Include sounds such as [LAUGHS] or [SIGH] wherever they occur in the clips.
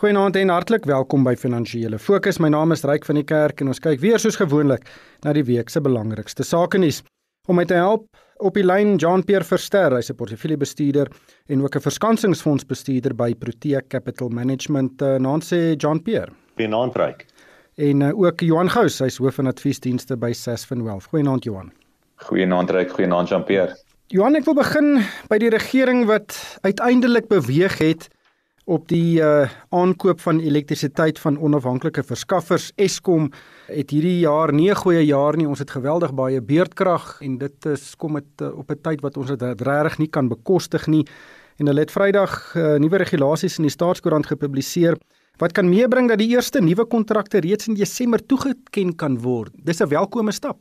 Goeienaand en hartlik welkom by Finansiële Fokus. My naam is Ryk van die Kerk en ons kyk weer soos gewoonlik na die week se belangrikste sake nuus. Om my te help op die lyn Jean-Pierre Verster, hy's 'n portefeuljebestuurder en ook 'n verskansingsfondsbestuurder by Protea Capital Management. Uh, naam sê Jean-Pierre. Goeienaand Ryk. En uh, ook Johan Gous, hy's hoof van adviesdienste by Sasfin Wealth. Goeienaand Johan. Goeienaand Ryk, goeienaand Jean-Pierre. Johan, ek wil begin by die regering wat uiteindelik beweeg het op die uh, aankoop van elektrisiteit van onafhanklike verskaffers Eskom het hierdie jaar nie 'n goeie jaar nie. Ons het geweldig baie beurtkrag en dit is kom dit uh, op 'n tyd wat ons dit regtig nie kan bekostig nie. En hulle het Vrydag uh, nuwe regulasies in die staatskoerant gepubliseer wat kan meebring dat die eerste nuwe kontrakte reeds in Desember toegeken kan word. Dis 'n welkome stap.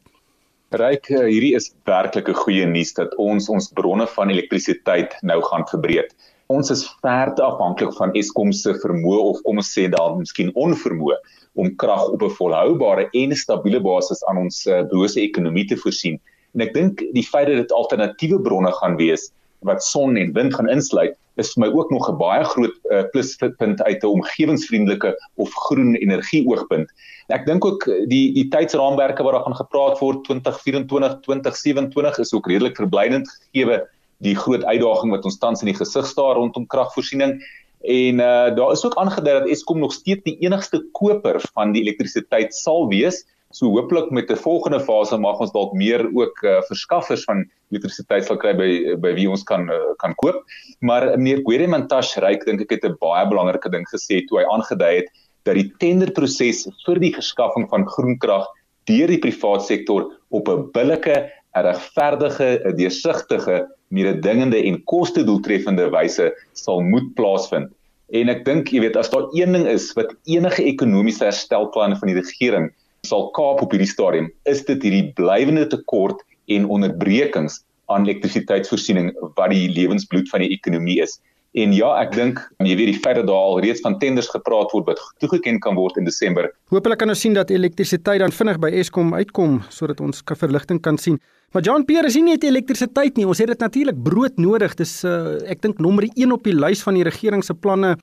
Ryk, hierdie is werklik 'n goeie nuus dat ons ons bronne van elektrisiteit nou gaan verbreek ons is ver te afhanklik van Eskom se vermoë of kom ons sê daar miskien onvermoë om krag op 'n volhoubare en stabiele basis aan ons uh, brose ekonomie te voorsien. En ek dink die feit dat dit alternatiewe bronne gaan wees wat son en wind gaan insluit, is vir my ook nog 'n baie groot uh, pluspunt uit 'n omgewingsvriendelike of groen energie oogpunt. Ek dink ook die die tydsraamwerke wat daar gaan gepraat word 2024 2027 is ook redelik verblydend gegee die groot uitdaging wat ons tans in die gesig staar rondom kragvoorsiening en uh daar is ook aangedui dat Eskom nog steeds die enigste koper van die elektrisiteit sal wees. So hooplik met 'n volgende fase mag ons dalk meer ook uh, verskaffers van elektrisiteit sal kry by by wie ons kan uh, kan koop. Maar meneer Gueremantash ryk dink ek het 'n baie belangrike ding gesê toe hy aangedui het dat die tenderproses vir die verskaffing van groen krag deur die private sektor op 'n billike, regverdige, deursigtige mededingende en kostedoeltreffende wyse sal moet plaasvind. En ek dink, jy weet, as daar een ding is wat enige ekonomiese herstelplan van die regering sal kaap op hierdie stadium, is dit hierdie blywende tekort en onderbrekings aan elektrisiteitsvoorsiening wat die lewensbloed van die ekonomie is. En ja, ek dink jy weet die feit dat daar al reeds van tenders gepraat word wat toegeken kan word in Desember. Hoopelik kan ons sien dat elektrisiteit dan vinnig by Eskom uitkom sodat ons verligting kan sien. Maar John Pierre is nie net elektrisiteit nie, ons het dit natuurlik brood nodig. Dis uh, ek dink nommer 1 op die lys van die regering se planne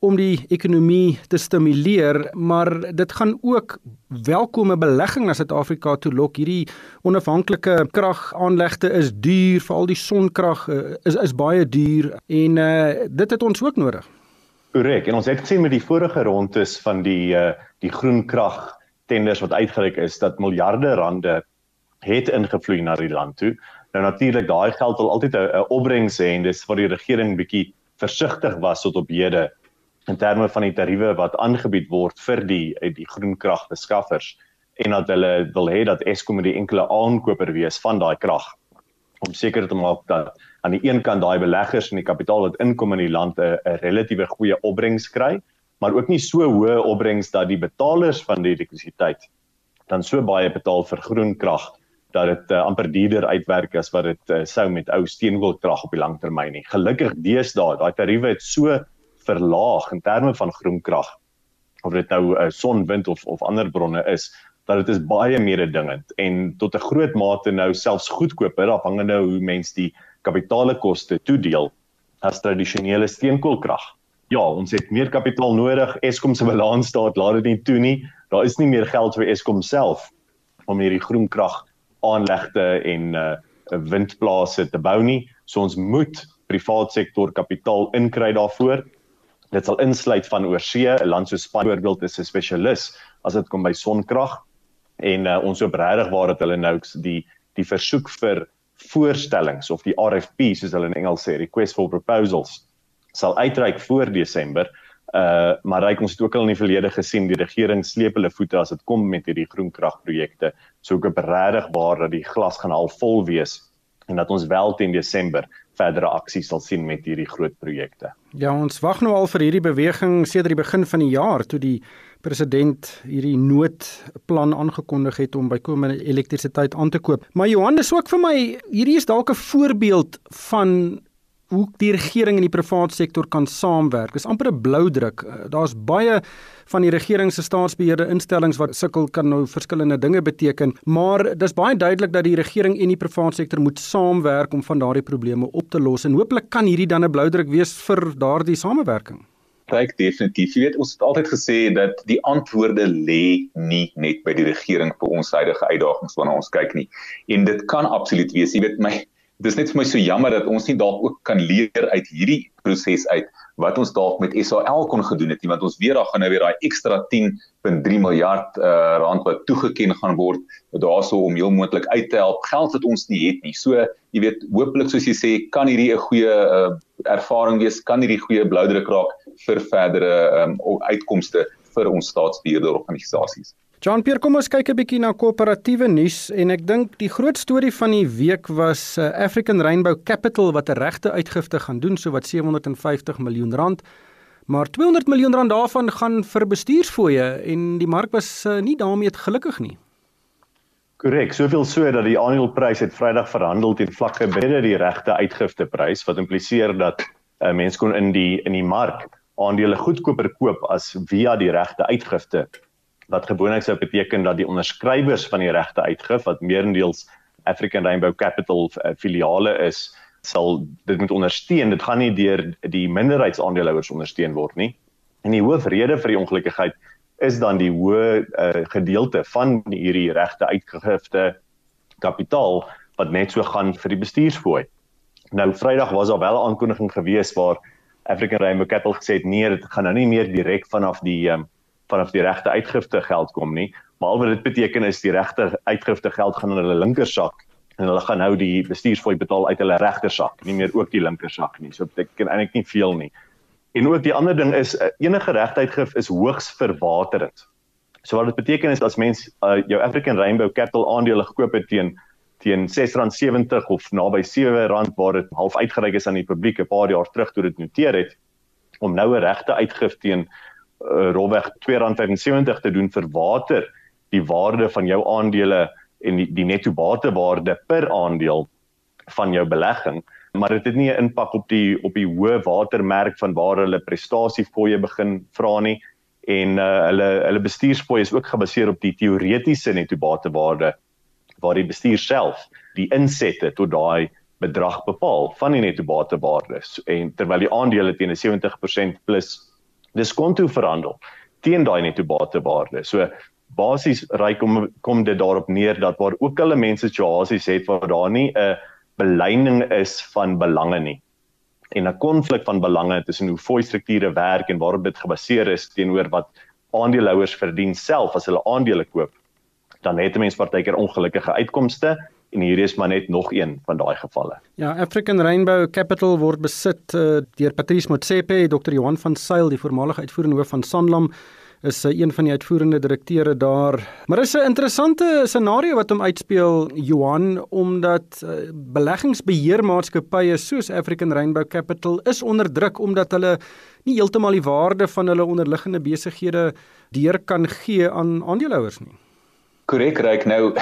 om die ekonomie te stimuleer, maar dit gaan ook welkome belegging na Suid-Afrika toe lok. Hierdie onafhanklike kragaanlegte is duur, veral die sonkrag uh, is is baie duur en uh, dit het ons ook nodig. Korrek. En ons het gesien met die vorige rondes van die uh, die groen krag tenders wat uitgereik is dat miljarde rande het ingevloei na die land toe. Nou natuurlik daai geld wil altyd 'n opbrengs hê en dis waar die regering bietjie versigtig was tot op hede in terme van die tariewe wat aangebied word vir die die groen kragbeskaffers en dat hulle wil hê dat Eskom die enkele aankoper wees van daai krag om seker te maak dat aan die een kant daai beleggers en die kapitaal wat inkom in die land 'n relatiewe goeie opbrengs kry, maar ook nie so hoë opbrengs dat die betalers van die elektrisiteit dan so baie betaal vir groen krag dat dit uh, amper duurder uitwerk as wat dit uh, sou met ou steenkoolkrag op die lang termyn nie. Gelukkig deesdae, daai tariewe het so verlaag in terme van groen krag of dit nou uh, son, wind of of ander bronne is, dat dit is baie meer dingend en tot 'n groot mate nou selfs goedkoper afhangende hoe mens die kapitaalekoste toedeel as tradisionele steenkoolkrag. Ja, ons het meer kapitaal nodig. Eskom se balans staat laat dit nie toe nie. Daar is nie meer geld vir Eskom self om hierdie groen krag aanlegte en uh windplase te bou nie. So ons moet privaat sektor kapitaal inkry daarvoor. Dit sal insluit van oorsee, 'n land so Spanje byvoorbeeld is 'n spesialis as dit kom by sonkrag en uh, ons hoop regtig waar dat hulle nou die die versoek vir voorstellings of die RFP soos hulle in Engels sê, request for proposals sal uitreik voor Desember. Uh maar reik ons het ook al in die verlede gesien die regering sleep hulle voete as dit kom met hierdie groenkragprojekte. So ek is regtig waar dat die glas gaan al vol wees en dat ons wel teen Desember verdere aksie sal sien met hierdie groot projekte. Ja, ons wag nou al vir hierdie beweging sedert die begin van die jaar toe die president hierdie noodplan aangekondig het om bykomende elektrisiteit aan te koop. Maar Johannes ook vir my, hierdie is dalk 'n voorbeeld van hoe die regering en die private sektor kan saamwerk. Dis amper 'n blou druk. Eh, daar's baie van die regering se staatsbeheerde instellings wat sukkel kan nou verskillende dinge beteken, maar dis baie duidelik dat die regering en die private sektor moet saamwerk om van daardie probleme op te los en hooplik kan hierdie dan 'n blou druk wees vir daardie samewerking. Ryk definitief. Jy weet ons het altyd gesê dat die antwoorde lê nie net by die regering vir ons huidige uitdagings waarna ons kyk nie. En dit kan absoluut wees. Jy weet my dis net vir my so jammer dat ons nie dalk ook kan leer uit hierdie proses uit wat ons dalk met SAL kon gedoen het nie want ons weer daar gaan nou weer daai ekstra 10.3 miljard uh, rand wat toegeken gaan word daarso om heel moontlik uit te help. Geld wat ons nie het nie. So jy weet hopelik soos jy sê kan hierdie 'n goeie uh, ervaring wees kan hierdie goeie bloudruk raak vir verdere um, uitkomste vir ons staatsbeheerde organisasies John Pierre, kom ons kyk 'n bietjie na koöperatiewe nuus en ek dink die groot storie van die week was uh, African Rainbow Capital wat 'n regte uitgifte gaan doen, so wat 750 miljoen rand. Maar 200 miljoen rand daarvan gaan vir bestuursfooie en die mark was uh, nie daarmee gelukkig nie. Korrek, soveel so dat die aandeleprys het Vrydag verhandel teen vlakke binne die regte uitgifteprys wat impliseer dat uh, mense kon in die in die mark aandele goedkoper koop as via die regte uitgifte wat gewoonlik sou beteken dat die onderskrywers van die regte uitgif wat meerendeels African Rainbow Capital uh, filiale is sal dit moet ondersteun. Dit gaan nie deur die minderheidsaandeelhouers ondersteun word nie. En die hoofrede vir die ongelukkigheid is dan die hoë uh, gedeelte van hierdie regte uitgifte kapitaal wat net so gaan vir die bestuursfooi. Nou Vrydag was daar wel 'n aankondiging gewees waar African Rainbow Capital gesê het nee dit gaan nou nie meer direk vanaf die um, vanaf die regte uitgifte geld kom nie. Maar al wat dit beteken is die regte uitgifte geld gaan in hulle linkersak en hulle gaan nou die bestuursfooi betaal uit hulle regtersak, nie meer ook die linkersak nie. So dit beteken eintlik nie veel nie. En ook die ander ding is eh, enige regte uitgif is hoogs verwaterend. So wat dit beteken is as mens uh, jou African Rainbow Capital aandele gekoop het teen teen R6.70 of naby R7 waar dit half uitgereik is aan die publiek 'n paar jaar terug toe dit noteer het om nou 'n regte uitgif teen uh, rolweg R2.75 te doen vir water die waarde van jou aandele en die, die netto batewaarde per aandeel van jou belegging maar dit het nie 'n impak op die op die hoë watermerk van waar hulle prestasiefooie begin vra nie. En uh, hulle hulle bestuursfooie is ook gebaseer op die teoretiese netto batewaarde waar die bestuur self die insette tot daai bedrag bepaal van die netto batewaarde en terwyl die aandele teen 'n 70% plus diskonto verhandel teen daai netto batewaarde. So basies ry kom kom dit daarop neer dat waar ook hulle mense situasies het waar daar nie 'n beleining is van belange nie en 'n konflik van belange tussen hoe fooi strukture werk en waarop dit gebaseer is teenoor wat aandeelhouers verdien self as hulle aandele koop dan het 'n mens partykeer ongelukkige uitkomste en hier is maar net nog een van daai gevalle. Ja, African Rainbow Capital word besit uh, deur Patrice Motsepe, Dr. Johan van Sail, die voormalige uitvoerende hoof van Sanlam is uh, een van die uitvoerende direkteure daar. Maar is 'n interessante scenario wat hom uitspeel Johan omdat uh, beleggingsbeheermaatskappye soos African Rainbow Capital is onder druk omdat hulle nie heeltemal die waarde van hulle onderliggende besighede deur kan gee aan aandeelhouers nie. Korrek, reik nou.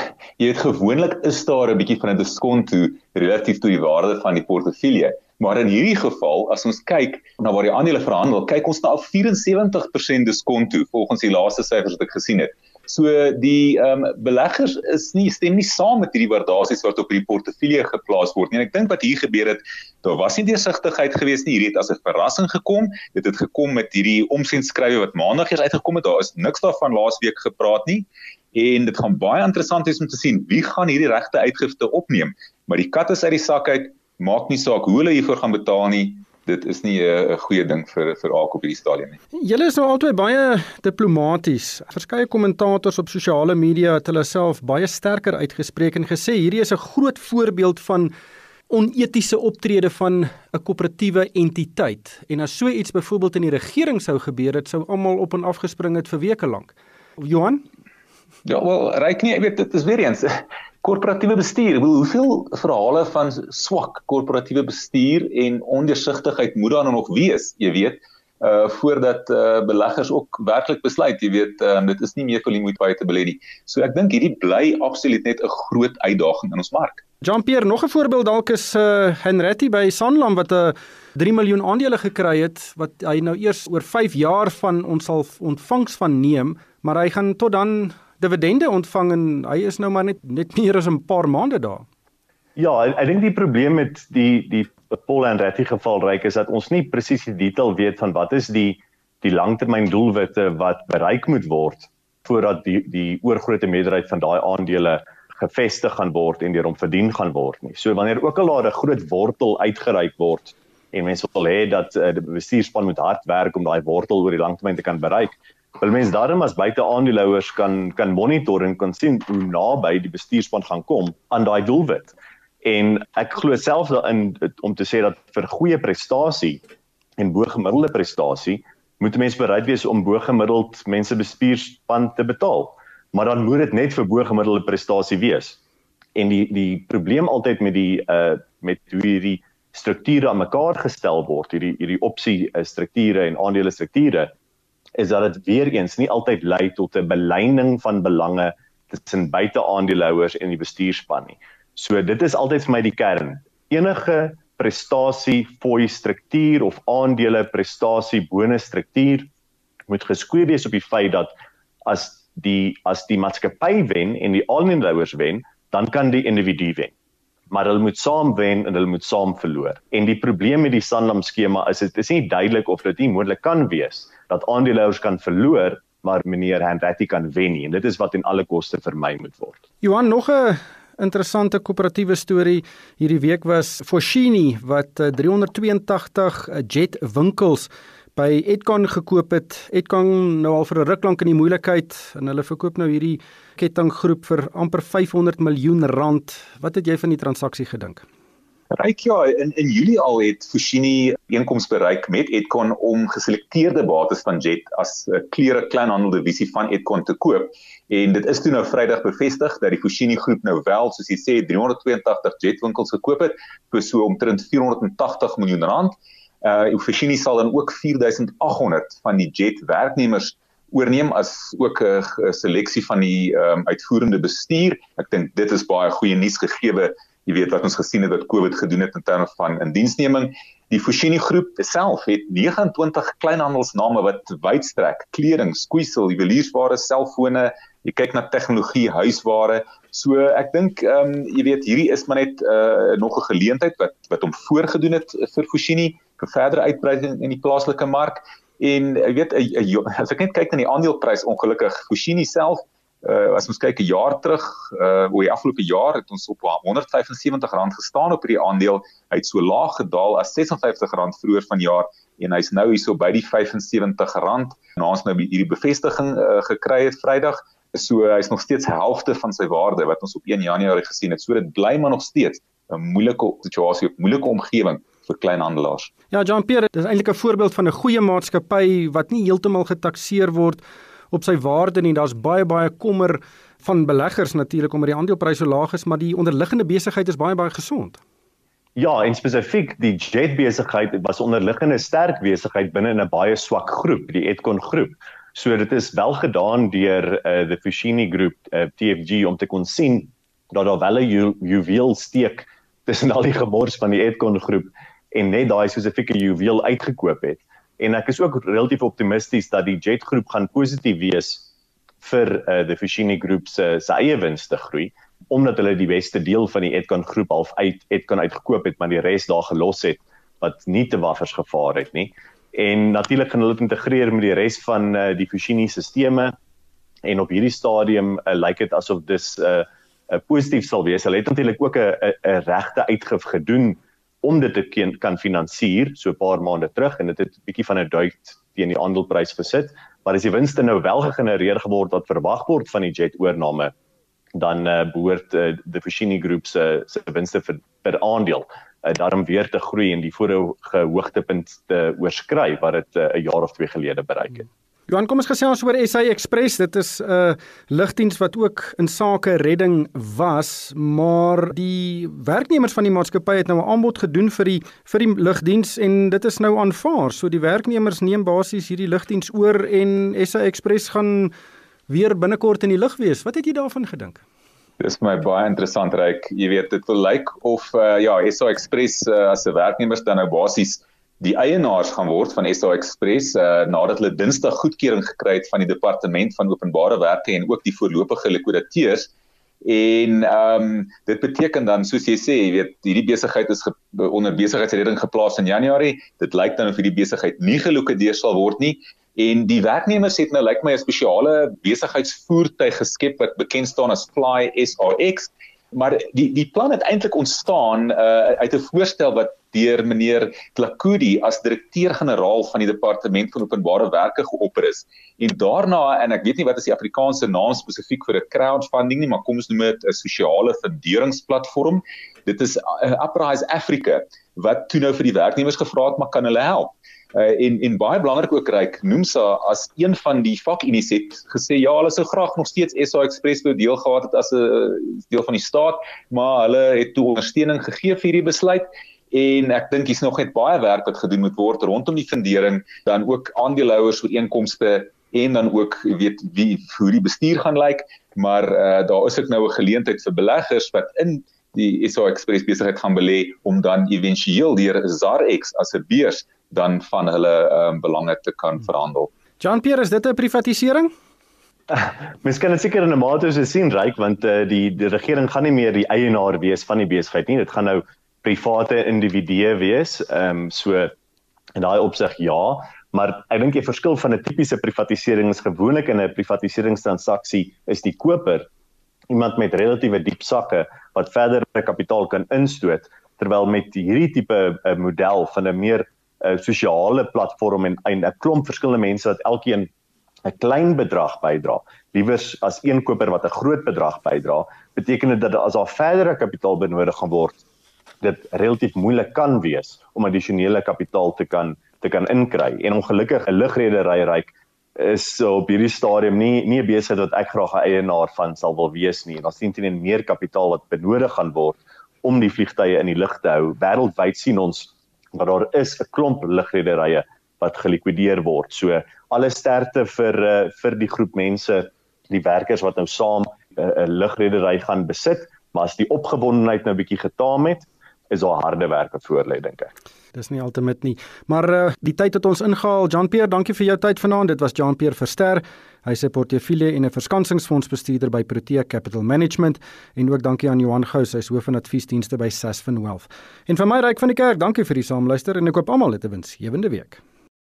Jy weet gewoonlik is daar 'n bietjie van 'n diskonto relatief tot die waarde van die portefeulje. Maar in hierdie geval, as ons kyk na waar die aandele verhandel, kyk ons na 'n 74% diskonto volgens die laaste syfers wat ek gesien het. So die ehm um, beleggers is nie stem nie saam met hierdie waardasies wat op hierdie portefeulje geplaas word nie. En ek dink wat hier gebeur het, daar was nie deursigtigheid gewees nie. Hierdie het as 'n verrassing gekom. Dit het gekom met hierdie omsendskrywe wat maandag eers uitgekom het. Daar is niks daarvan laasweek gepraat nie en dit gaan baie interessant wees om te sien wie gaan hierdie regte uitgifte opneem. Maar die kat is uit die sak uit, maak nie saak hoe hulle hiervoor gaan betaal nie. Dit is nie 'n goeie ding vir vir ARK op hierdie stadium nie. Julle is nou altyd baie diplomaties. Verskeie kommentators op sosiale media het hulle self baie sterker uitgespreek en gesê hierdie is 'n groot voorbeeld van onetiese optrede van 'n koöperatiewe entiteit. En as so iets byvoorbeeld in die regering sou gebeur het, sou almal op en af gespring het vir weke lank. Johan Ja, wel, reik nie, ek weet dit is weer eens korporatiewe bestuur. Hoe hoeveel verhale van swak korporatiewe bestuur en ondeursigtigheid moet daar nog wees, jy weet, uh voordat uh beleggers ook werklik besluit, jy weet, uh, dit is nie meer vir die moeite baie te belê nie. So ek dink hierdie bly absoluut net 'n groot uitdaging in ons mark. Jean-Pierre, nog 'n voorbeeld dalk is uh Henretti by Sanlam wat 'n uh, 3 miljoen aandele gekry het wat hy nou eers oor 5 jaar van ons sal ontvangs van neem, maar hy gaan tot dan dividende ontvang en hy is nou maar net net meer as 'n paar maande daar. Ja, ek, ek dink die probleem met die die Paul and Ratty geval reik is dat ons nie presies die detail weet van wat is die die langtermyndoelwitte wat bereik moet word voordat die die oorgrootste meerderheid van daai aandele gevestig gaan word en deur hom verdien gaan word nie. So wanneer ook al daar 'n groot wortel uitgereik word en mense wil hê dat uh, die bestuurspan moet hard werk om daai wortel oor die langtermyn te kan bereik, wil mense daarom as buite aandeelhouers kan kan monitor en kan sien hoe naby die bestuurspan gaan kom aan daai doelwit. En ek glo self daarin om te sê dat vir goeie prestasie en bo-gemiddelde prestasie moet mense bereid wees om bo-gemiddeld mense bestuurspan te betaal. Maar dan moet dit net vir bo-gemiddelde prestasie wees. En die die probleem altyd met die uh met hoe hierdie strukture aan mekaar gestel word, hierdie hierdie opsie strukture en aandele strukture is dat dit weer eens nie altyd lei tot 'n beleining van belange tussen buite aandeelhouers en die bestuurspan nie. So dit is altyd vir my die kern. Enige prestasie fooi struktuur of aandele prestasie bonus struktuur moet geskryf wees op die feit dat as die as die maatskappy wen en die aandeelhouers wen, dan kan die individu wen. Maar hulle moet saam wen en hulle moet saam verloor. En die probleem met die Sanlam skema is dit is nie duidelik of dit nie moontlik kan wees dat aandeelhouers kan verloor maar meneer Hendretti kan wen nie en dit is wat in alle koste vermy moet word. Johan nog 'n interessante koöperatiewe storie hierdie week was Foschini wat 382 eh, eh, jet winkels by Edcon gekoop het. Edcon nou al vir 'n ruk lank in die moeilikheid en hulle verkoop nou hierdie kettinggroep vir amper 500 miljoen rand. Wat het jy van die transaksie gedink? Ryk ja, in in Julie al het Fushini einkoms bereik met Edcon om geselekteerde bates van Jet as 'n klere kleinhandel divisie van Edcon te koop en dit is toe nou Vrydag bevestig dat die Fushini groep nou wel soos jy sê 382 Jet winkels gekoop het vir so omtrent 480 miljoen rand. Uh Fushini sal dan ook 4800 van die Jet werknemers oorneem as ook 'n seleksie van die um, uitvoerende bestuur. Ek dink dit is baie goeie nuus gegee jy weet wat ons gesien het wat COVID gedoen het in terme van indiensneming. Die Fushini groep self het 29 kleinhandelsname wat wyd strek: kleding, skoeisel, juweliersware, selfone, jy kyk na tegnologie, huisware. So ek dink ehm um, jy weet hierdie is maar net uh, nog 'n geleentheid wat wat hom voorgedoen het vir Fushini verdere uitbreiding in die plaaslike mark. En jy weet as ek net kyk na die aandeleprys ongelukkig Fushini self uh, as ons kyk 'n jaar terug, uh oor die afgelope jaar het ons op R175 gestaan op hierdie aandeel. Hy het so laag gedaal as R56 vroeër vanjaar en hy's nou hierso by die R75. Nou ons nou hierdie bevestiging uh, gekry het Vrydag. So hy's nog steeds helfte van sy waarde wat ons op 1 Januarie gesien het. So dit bly maar nog steeds 'n moeilike situasie, 'n moeilike omgewing vir kleinhandelaars. Ja, Jean-Pierre, dit is eintlik 'n voorbeeld van 'n goeie maatskappy wat nie heeltemal getakseer word op sy waarde nie. Daar's baie baie kommer van beleggers natuurlik omdat die aandelepryse so laag is, maar die onderliggende besigheid is baie baie gesond. Ja, en spesifiek die Jet besigheid was onderliggende sterk besigheid binne 'n baie swak groep, die Edcon groep. So dit is wel gedaan deur uh, the Fushini groep, uh, eh, TFG om te kon sien dat daar wel 'n ju juweel steek tussen al die gemors van die Edcon groep en net daai spesifieke juweel uitgekoop het. En ek is ook relatief optimisties dat die Jet groep gaan positief wees vir uh, die Fushini groep se se eie winste groei omdat hulle die beste deel van die Edcon groep half uit Edcon uitgekoop het maar die res daar gelos het wat nie te waffers gevaar het nie. En natuurlik gaan hulle dit integreer met die res van uh, die Fushini stelsels en op hierdie stadium uh, lyk dit asof dis 'n uh, uh, positief sal wees. Hulle het natuurlik ook 'n 'n regte uitgif gedoen om dit te kan finansier so 'n paar maande terug en dit het 'n bietjie van 'n duit teen die aandeleprys gesit, maar as die winste nou wel gegenereer geword wat verwag word van die Jet oorname, dan uh, behoort uh, die Fushini groep se se winste vir per aandeel uh, daarom weer te groei en die vorige hoogtepunt te oorskry wat dit 'n uh, jaar of twee gelede bereik het. Hmm. Johan, kom ons gesels oor SA Express. Dit is 'n uh, lugdiens wat ook in sake redding was, maar die werknemers van die maatskappy het nou 'n aanbod gedoen vir die vir die lugdiens en dit is nou aanvaar. So die werknemers neem basies hierdie lugdiens oor en SA Express gaan weer binnekort in die lug wees. Wat het jy daarvan gedink? Dis my baie interessant reik. Jy weet dit wil lyk like of uh, ja, SA Express uh, as 'n werknemers dan nou basies die eienaars gaan word van SA Express uh, nadat hulle Dinsdag goedkeuring gekry het van die departement van openbare werke en ook die voorlopige likwidateurs en ehm um, dit beteken dan soos jy sê jy weet hierdie besigheid is ge, onder besigheidsredding geplaas in Januarie. Dit lyk dan of hierdie besigheid nie gelikwideer sal word nie. En die werknemers het nou lyk like my 'n spesiale besigheidsvoertuig geskep wat bekend staan as Fly SAX maar die die plan het eintlik ontstaan uh, uit 'n voorstel wat deur meneer Klakudi as direkteur-generaal van die departement van openbare werke geopper is. En daarna en ek weet nie wat is die Afrikaanse naam spesifiek vir 'n crowdfunding nie, maar kom ons noem dit 'n sosiale funderingsplatform. Dit is uh, Uprise Africa wat toe nou vir die werknemers gevra het maar kan hulle help. Uh, en en baie belangrik ook ryk Nomsa as een van die vakunis het gesê ja hulle sou graag nog steeds SA Express wou deel gehad het as 'n deel van die staat maar hulle het toe ondersteuning gegee vir hierdie besluit. En ek dink hier's nog net baie werk wat gedoen moet word rondom die fundering dan ook aandeelhouers ooreenkomste en dan ook weet wie hoe die bestuur gaan lyk. Maar uh, daar is ook nou 'n geleentheid vir beleggers wat in die SA Express besigheid gaan belê om dan éventueel deur ZARX as 'n beurs dan van hulle um, belange te kan verhandel. Jean-Pierre, is dit 'n privatisering? [LAUGHS] Mens kan dit seker in 'n mate so sien, ryk, want uh, die die regering gaan nie meer die eienaar wees van die besigheid nie. Dit gaan nou private individue wees. Ehm um, so in daai opsig ja, maar ek dink die verskil van 'n tipiese privatisering is gewoonlik in 'n privatiseringstransaksie is die koper iemand met relatiewe diep sakke wat verdere kapitaal kan instoot terwyl met hierdie tipe 'n uh, model van 'n meer 'n uh, sosiale platform en 'n klomp verskillende mense wat elkeen 'n klein bedrag bydra, liewers as een koper wat 'n groot bedrag bydra, beteken dit dat as daar verdere kapitaal benodig gaan word, dit relatief moeilik kan wees om addisionele kapitaal te kan te kan inkry. En ongelukkig 'n lugredery ryk is op hierdie stadium nie nie 'n besigheid wat ek graag 'n eienaar van sal wil wees nie. Daar's teen meer kapitaal wat benodig gaan word om die vliegtye in die lug te hou. Wêreldwyd sien ons maar daar is 'n klomp lugrederye wat gelikwideer word. So alle sterkte vir uh, vir die groep mense, die werkers wat nou saam eh, 'n uh, lugredery gaan besit, maar as die opgewondenheid nou bietjie getaam het, is daar harde werk wat voor lê dink ek. Dis nie altemat nie. Maar uh, die tyd het ons ingehaal. Jean-Pierre, dankie vir jou tyd vanaand. Dit was Jean-Pierre Verster. Hy se portefeulje en 'n verskansingsfondsbestuurder by Protea Capital Management en ook dankie aan Johan Gous, hy is hoof van adviesdienste by Sasfin Wealth. En vir my ryk van die kerk, dankie vir die saamluister en ek hoop almal het 'n winsgewende week.